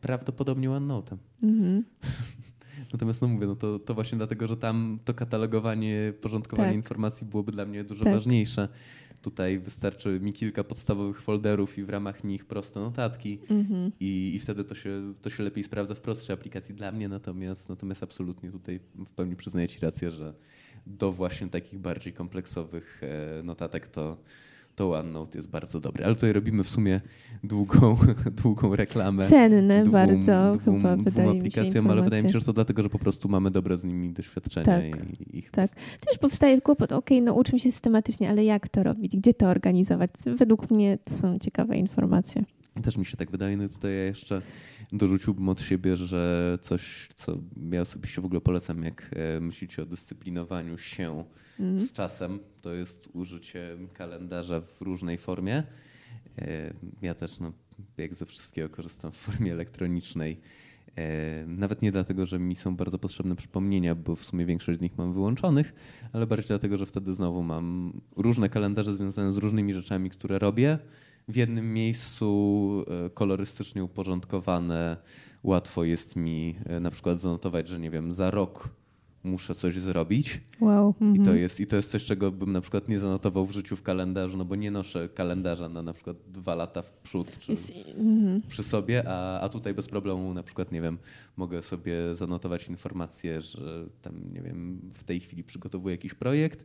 Prawdopodobnie OneNote'em. Mhm. Natomiast no mówię, no to, to właśnie dlatego, że tam to katalogowanie, porządkowanie Tak. informacji byłoby dla mnie dużo Tak. ważniejsze. Tutaj wystarczy mi kilka podstawowych folderów i w ramach nich proste notatki Mhm. i, i wtedy to się, to się lepiej sprawdza w prostszej aplikacji dla mnie, natomiast, natomiast absolutnie tutaj w pełni przyznaję Ci rację, że do właśnie takich bardziej kompleksowych e, notatek to, to OneNote jest bardzo dobry. Ale tutaj robimy w sumie długą, długą reklamę. Cenne dwóm- bardzo, dwóm, chyba dwóm wydaje mi się ale wydaje mi się, że to dlatego, że po prostu mamy dobre z nimi doświadczenia Tak. i ich Tak. Też powstaje kłopot, okej, no uczmy się systematycznie, ale jak to robić? Gdzie to organizować? Według mnie to są ciekawe informacje. Też mi się tak wydaje. No i tutaj ja jeszcze dorzuciłbym od siebie, że coś, co ja osobiście w ogóle polecam, jak e, myślicie o dyscyplinowaniu się Mhm. z czasem, to jest użycie kalendarza w różnej formie. E, Ja też, no, jak ze wszystkiego, korzystam w formie elektronicznej. E, Nawet nie dlatego, że mi są bardzo potrzebne przypomnienia, bo w sumie większość z nich mam wyłączonych, ale bardziej dlatego, że wtedy znowu mam różne kalendarze związane z różnymi rzeczami, które robię. W jednym miejscu e, kolorystycznie uporządkowane. Łatwo jest mi e, na przykład zanotować, że nie wiem, za rok muszę coś zrobić. Wow. I, mhm. to jest, I to jest coś, czego bym na przykład nie zanotował w życiu w kalendarzu, no bo nie noszę kalendarza na na przykład dwa lata w przód czy Jest, mhm. przy sobie, a, a tutaj bez problemu na przykład, nie wiem, mogę sobie zanotować informację, że tam, nie wiem, w tej chwili przygotowuję jakiś projekt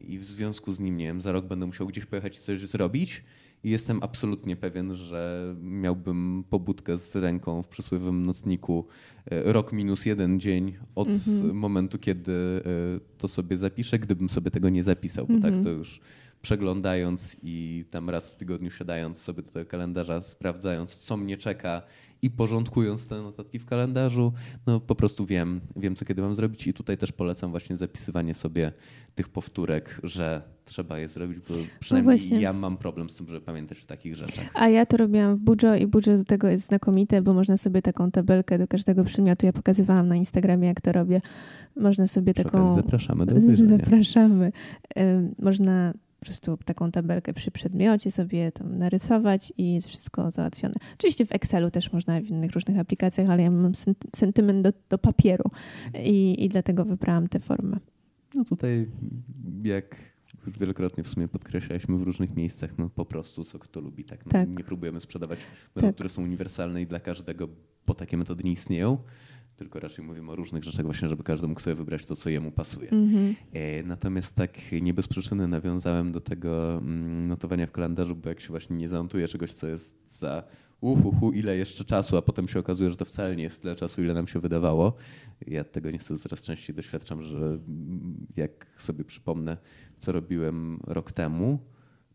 i w związku z nim, nie wiem, za rok będę musiał gdzieś pojechać i coś zrobić I jestem absolutnie pewien, że miałbym pobudkę z ręką w przysłowiowym nocniku e, rok minus jeden dzień od mhm. momentu, kiedy e, to sobie zapiszę, gdybym sobie tego nie zapisał, bo tak mhm. tak to już przeglądając i tam raz w tygodniu siadając sobie do tego kalendarza, sprawdzając, co mnie czeka i porządkując te notatki w kalendarzu, no po prostu wiem, wiem co kiedy mam zrobić i tutaj też polecam właśnie zapisywanie sobie tych powtórek, że trzeba je zrobić, bo przynajmniej no ja mam problem z tym, żeby pamiętać o takich rzeczach. A ja to robiłam w Bujo i Bujo do tego jest znakomite, bo można sobie taką tabelkę do każdego przymiotu, ja pokazywałam na Instagramie jak to robię, można sobie Przy taką... Zapraszamy do obejrzenia. Zapraszamy. Można po prostu taką tabelkę przy przedmiocie sobie tam narysować i jest wszystko załatwione. Oczywiście w Excelu też można, w innych różnych aplikacjach, ale ja mam sentyment do, do papieru i, i dlatego wybrałam tę formę. No tutaj jak już wielokrotnie w sumie podkreślaliśmy w różnych miejscach, no po prostu co kto lubi. Tak? No, tak. Nie próbujemy sprzedawać metod, tak. które są uniwersalne i dla każdego, bo takie metody nie istnieją tylko raczej mówimy o różnych rzeczach właśnie, żeby każdy mógł sobie wybrać to, co jemu pasuje. Mm-hmm. Natomiast tak nie bez przyczyny nawiązałem do tego mm, notowania w kalendarzu, bo jak się właśnie nie zanotuje czegoś, co jest za uhuhu, ile jeszcze czasu, a potem się okazuje, że to wcale nie jest tyle czasu, ile nam się wydawało. Ja tego niestety coraz częściej doświadczam, że jak sobie przypomnę, co robiłem rok temu,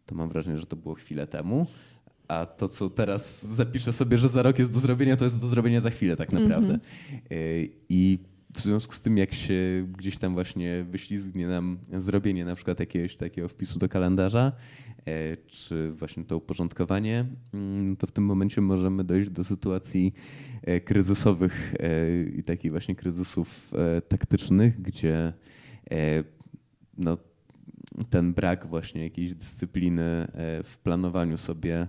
to mam wrażenie, że to było chwilę temu, a to, co teraz zapiszę sobie, że za rok jest do zrobienia, to jest do zrobienia za chwilę tak naprawdę. Mm -hmm. I w związku z tym, jak się gdzieś tam właśnie wyślizgnie nam zrobienie na przykład jakiegoś takiego wpisu do kalendarza, e, czy właśnie to uporządkowanie, mm, to w tym momencie możemy dojść do sytuacji e, kryzysowych i takich właśnie kryzysów taktycznych, gdzie no, ten brak właśnie jakiejś dyscypliny w planowaniu sobie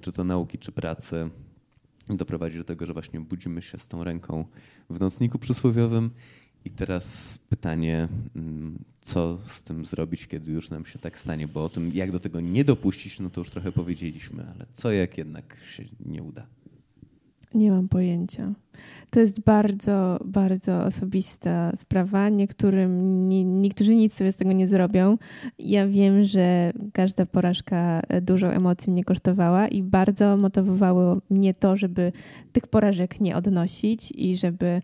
czy to nauki, czy pracy, doprowadzi do tego, że właśnie budzimy się z tą ręką w nocniku przysłowiowym. I teraz pytanie, mm, co z tym zrobić, kiedy już nam się tak stanie? Bo o tym, jak do tego nie dopuścić, no to już trochę powiedzieliśmy, ale co jak jednak się nie uda? Nie mam pojęcia. To jest bardzo, bardzo osobista sprawa. Niektórym, nie, niektórzy nic sobie z tego nie zrobią. Ja wiem, że każda porażka dużo emocji mnie kosztowała i bardzo motywowało mnie to, żeby tych porażek nie odnosić i żeby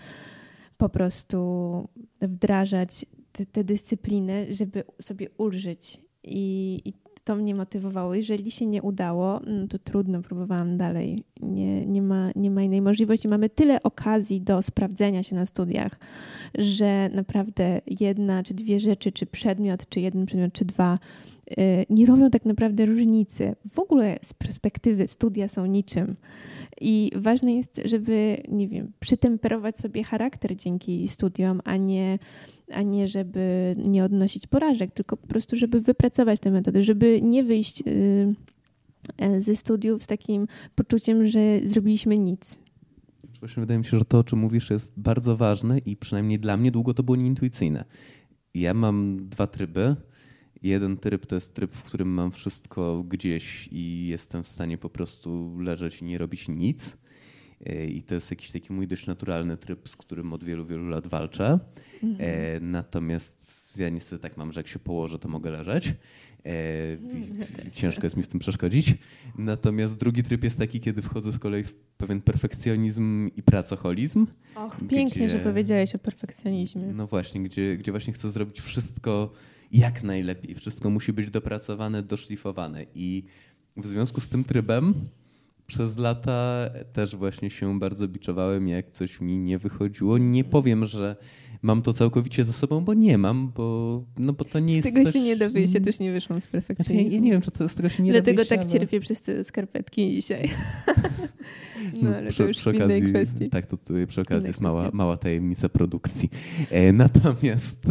po prostu wdrażać te dyscypliny, żeby sobie ulżyć. I, i to mnie motywowało. Jeżeli się nie udało, no to trudno, próbowałam dalej. Nie, nie, ma, nie ma innej możliwości. Mamy tyle okazji do sprawdzenia się na studiach, że naprawdę jedna czy dwie rzeczy, czy przedmiot, czy jeden przedmiot, czy dwa, y, nie robią tak naprawdę różnicy. W ogóle z perspektywy studia są niczym. I ważne jest, żeby, nie wiem, przytemperować sobie charakter dzięki studiom, a nie, a nie żeby nie odnosić porażek, tylko po prostu, żeby wypracować te metody, żeby nie wyjść y, ze studiów z takim poczuciem, że zrobiliśmy nic. Właśnie wydaje mi się, że to, o czym mówisz, jest bardzo ważne i przynajmniej dla mnie długo to było nieintuicyjne. Ja mam dwa tryby. Jeden tryb to jest tryb, w którym mam wszystko gdzieś i jestem w stanie po prostu leżeć i nie robić nic. E, I to jest jakiś taki mój dość naturalny tryb, z którym od wielu, wielu lat walczę. Mhm. E, natomiast ja niestety tak mam, że jak się położę, to mogę leżeć. E, ciężko jest mi w tym przeszkodzić. Natomiast drugi tryb jest taki, kiedy wchodzę z kolei w pewien perfekcjonizm i pracoholizm. Och, pięknie, gdzie, że powiedziałeś o perfekcjonizmie. No właśnie, gdzie, gdzie właśnie chcę zrobić wszystko jak najlepiej. Wszystko musi być dopracowane, doszlifowane. I w związku z tym trybem przez lata też właśnie się bardzo biczowałem, jak coś mi nie wychodziło. Nie powiem, że mam to całkowicie za sobą, bo nie mam, bo, no bo to nie z jest. Z tego coś... się nie da wyjść, ja też nie wyszłam z perfekcjonizmu. Znaczy, ja, nie wiem, czy to z tego się nie Dlatego tak ale... cierpię przez te skarpetki dzisiaj. No, ale przy, to już przy okazji, kwestii. Tak, to tutaj przy okazji jest mała, mała tajemnica produkcji. E, natomiast,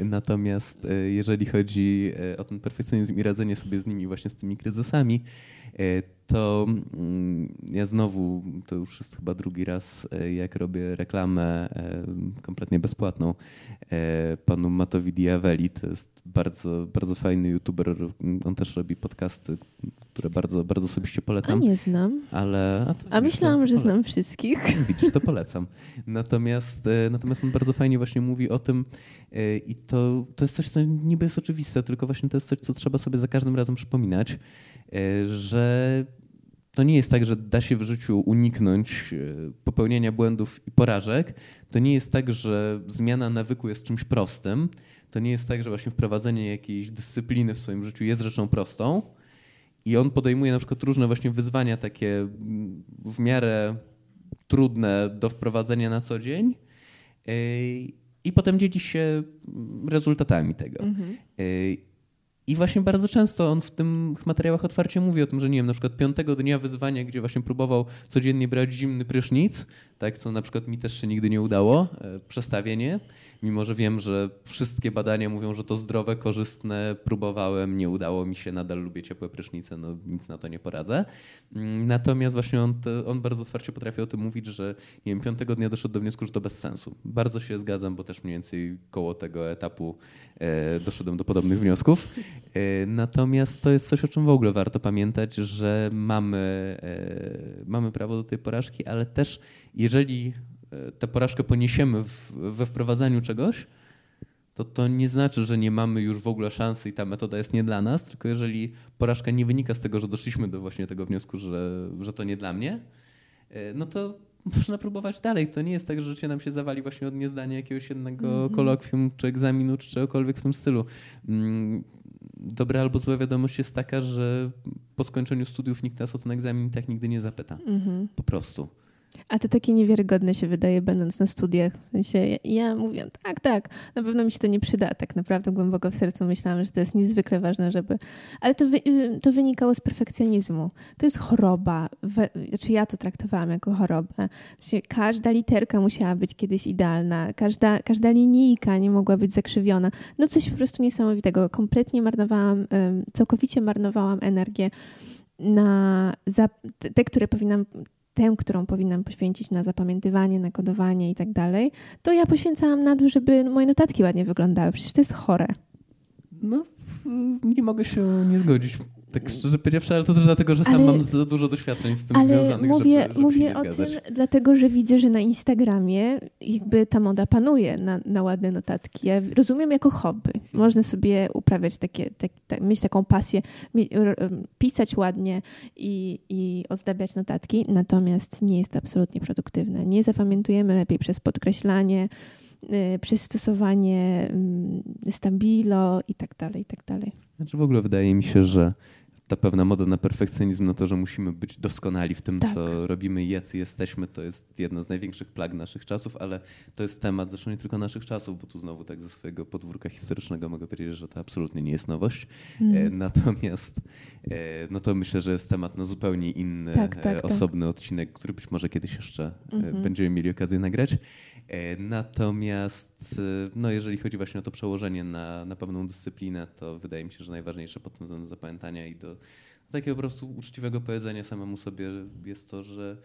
e, natomiast e, jeżeli chodzi e, o ten perfekcjonizm i radzenie sobie z nimi właśnie z tymi kryzysami, e, to mm, ja znowu, to już jest chyba drugi raz, e, jak robię reklamę kompletnie bezpłatną panu Matowi Diaveli. To jest bardzo, bardzo fajny youtuber. On też robi podcasty, które bardzo, bardzo osobiście polecam. A nie znam. Ale, a, a myślałam, że znam wszystkich. Widzisz, to polecam. Natomiast, e, natomiast on bardzo fajnie właśnie mówi o tym e, i to, to jest coś, co niby jest oczywiste, tylko właśnie to jest coś, co trzeba sobie za każdym razem przypominać. że to nie jest tak, że da się w życiu uniknąć popełnienia błędów i porażek. To nie jest tak, że zmiana nawyku jest czymś prostym. To nie jest tak, że właśnie wprowadzenie jakiejś dyscypliny w swoim życiu jest rzeczą prostą. I on podejmuje na przykład różne właśnie wyzwania takie w miarę trudne do wprowadzenia na co dzień i potem dzieli się rezultatami tego. Mhm. I właśnie bardzo często on w tych materiałach otwarcie mówi o tym, że nie wiem, na przykład piątego dnia wyzwania, gdzie właśnie próbował codziennie brać zimny prysznic, tak, co na przykład mi też się nigdy nie udało, e, przestawienie, mimo że wiem, że wszystkie badania mówią, że to zdrowe, korzystne, próbowałem, nie udało mi się, nadal lubię ciepłe prysznice, no nic na to nie poradzę. Mm, natomiast właśnie on, on bardzo otwarcie potrafi o tym mówić, że nie wiem, piątego dnia doszedł do wniosku, że to bez sensu. Bardzo się zgadzam, bo też mniej więcej koło tego etapu e, doszedłem do podobnych wniosków. E, natomiast to jest coś, o czym w ogóle warto pamiętać, że mamy, e, mamy prawo do tej porażki, ale też jeżeli tę porażkę poniesiemy w, we wprowadzaniu czegoś, to to nie znaczy, że nie mamy już w ogóle szansy i ta metoda jest nie dla nas, tylko jeżeli porażka nie wynika z tego, że doszliśmy do właśnie tego wniosku, że, że to nie dla mnie, e, no to można próbować dalej. To nie jest tak, że życie nam się zawali właśnie od niezdania jakiegoś jednego mm -hmm. kolokwium, czy egzaminu, czy czegokolwiek w tym stylu. Mm, dobra albo zła wiadomość jest taka, że po skończeniu studiów nikt nas o ten egzamin tak nigdy nie zapyta. Mm -hmm. Po prostu. A to takie niewiarygodne się wydaje, będąc na studiach. W sensie ja, ja tak, tak, na pewno mi się to nie przyda. Tak naprawdę głęboko w sercu myślałam, że to jest niezwykle ważne, żeby. Ale to, wy, to wynikało z perfekcjonizmu. To jest choroba. We, znaczy ja to traktowałam jako chorobę. każda literka musiała być kiedyś idealna, każda, każda linijka nie mogła być zakrzywiona. No coś po prostu niesamowitego. Kompletnie marnowałam, całkowicie marnowałam energię na te, które powinnam tę, którą powinnam poświęcić na zapamiętywanie, na kodowanie i tak dalej, to ja poświęcałam na to, żeby moje notatki ładnie wyglądały. Przecież to jest chore. No, nie mogę się nie zgodzić. Tak szczerze powiedziawszy, ale to też dlatego, że sam ale, mam za dużo doświadczeń z tym ale związanych, mówię, żeby, żeby Mówię o tym dlatego, że widzę, że na Instagramie jakby ta moda panuje na, na ładne notatki. Ja rozumiem jako hobby. Można sobie uprawiać takie, tak, tak, mieć taką pasję, pisać ładnie i, i ozdabiać notatki, natomiast nie jest to absolutnie produktywne. Nie zapamiętujemy lepiej przez podkreślanie, y, przez stosowanie mm, stabilo i tak dalej, i tak dalej. Znaczy w ogóle wydaje mi się, że ta pewna moda na perfekcjonizm, no to, że musimy być doskonali w tym, tak. co robimy i jacy jesteśmy, to jest jedna z największych plag naszych czasów, ale to jest temat zresztą nie tylko naszych czasów, bo tu znowu tak ze swojego podwórka historycznego mogę powiedzieć, że to absolutnie nie jest nowość. Mm. Natomiast e, no to myślę, że jest temat na zupełnie inny, tak, tak, tak, osobny odcinek, który być może kiedyś jeszcze mm -hmm. będziemy mieli okazję nagrać. Natomiast no jeżeli chodzi właśnie o to przełożenie na, na pewną dyscyplinę, to wydaje mi się, że najważniejsze pod tym względem zapamiętania i do takiego po prostu uczciwego powiedzenia samemu sobie jest to, że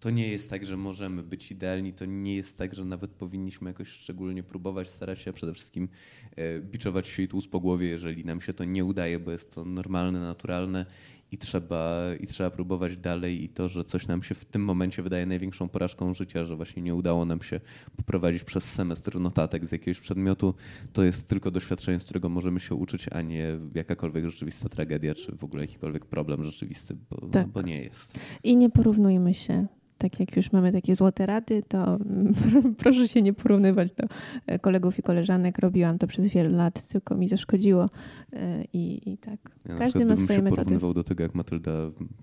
to nie jest tak, że możemy być idealni, to nie jest tak, że nawet powinniśmy jakoś szczególnie próbować, starać się przede wszystkim e, biczować się i tłuc po głowie, jeżeli nam się to nie udaje, bo jest to normalne, naturalne i trzeba, i trzeba próbować dalej i to, że coś nam się w tym momencie wydaje największą porażką życia, że właśnie nie udało nam się poprowadzić przez semestr notatek z jakiegoś przedmiotu, to jest tylko doświadczenie, z którego możemy się uczyć, a nie jakakolwiek rzeczywista tragedia, czy w ogóle jakikolwiek problem rzeczywisty, bo, tak. bo nie jest. I nie porównujmy się tak jak już mamy takie złote rady, to proszę się nie porównywać do e, kolegów i koleżanek. Robiłam to przez wiele lat, tylko mi zaszkodziło e, i, i tak. Ja Każdy ma swoje metody. porównywał do tego, jak Matylda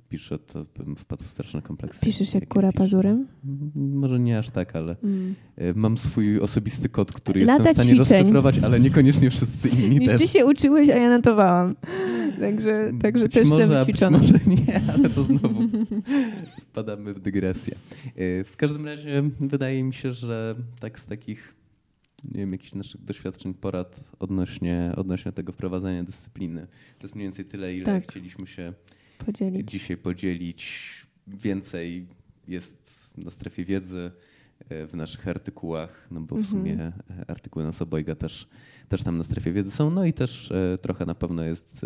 pisze, to bym wpadł w straszne kompleksy. Piszesz jak, jak kura pazurem? Może nie aż tak, ale mm. E, mam swój osobisty kod, który jestem w stanie ćwiczeń. rozszyfrować, ale niekoniecznie wszyscy inni Już też. ty się uczyłeś, a ja notowałam. Także, także być też może, jestem ćwiczona. Być może nie, ale to znowu wpadamy w dygresję. E, w każdym razie wydaje mi się, że tak z takich nie wiem, jakichś naszych doświadczeń, porad odnośnie, odnośnie tego wprowadzania dyscypliny. To jest mniej więcej tyle, ile tak. chcieliśmy się podzielić. dzisiaj podzielić. Więcej jest na strefie wiedzy e, w naszych artykułach, no bo w mhm. sumie artykuły nas obojga też, też tam na strefie wiedzy są, no i też e, trochę na pewno jest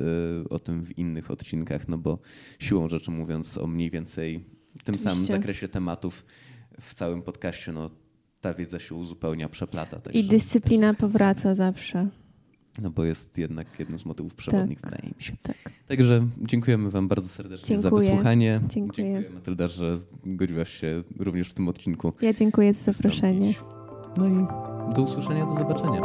o tym w innych odcinkach, no bo siłą rzeczy mówiąc o mniej więcej tym Oczywiście. samym zakresie tematów w całym podcaście, no ta wiedza się uzupełnia, przeplata. I dyscyplina powraca zawsze. no bo jest jednak jednym z motywów przewodnich, tak, wydaje mi się. Tak. Także dziękujemy Wam bardzo serdecznie Dziękuję. za wysłuchanie. Dziękuję. Dziękuję Matylda, że zgodziłaś się również w tym odcinku. Ja dziękuję za zaproszenie. No i do usłyszenia, do zobaczenia.